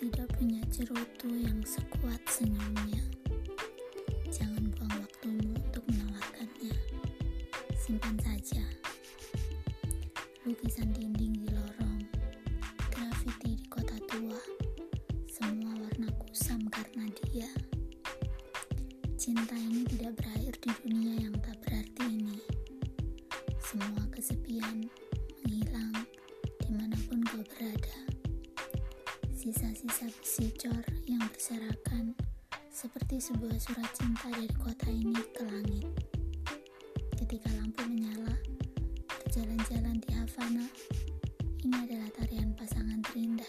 tidak punya cerutu yang sekuat senyumnya. Jangan buang waktumu untuk menawarkannya. Simpan saja. Lukisan dinding di lorong, grafiti di kota tua, semua warna kusam karena dia. Cinta ini tidak berakhir di dunia yang tak berarti ini. Semua kesepian menghilang di mana pun kau berada sisa-sisa besi yang berserakan seperti sebuah surat cinta dari kota ini ke langit. Ketika lampu menyala, berjalan-jalan di Havana, ini adalah tarian pasangan terindah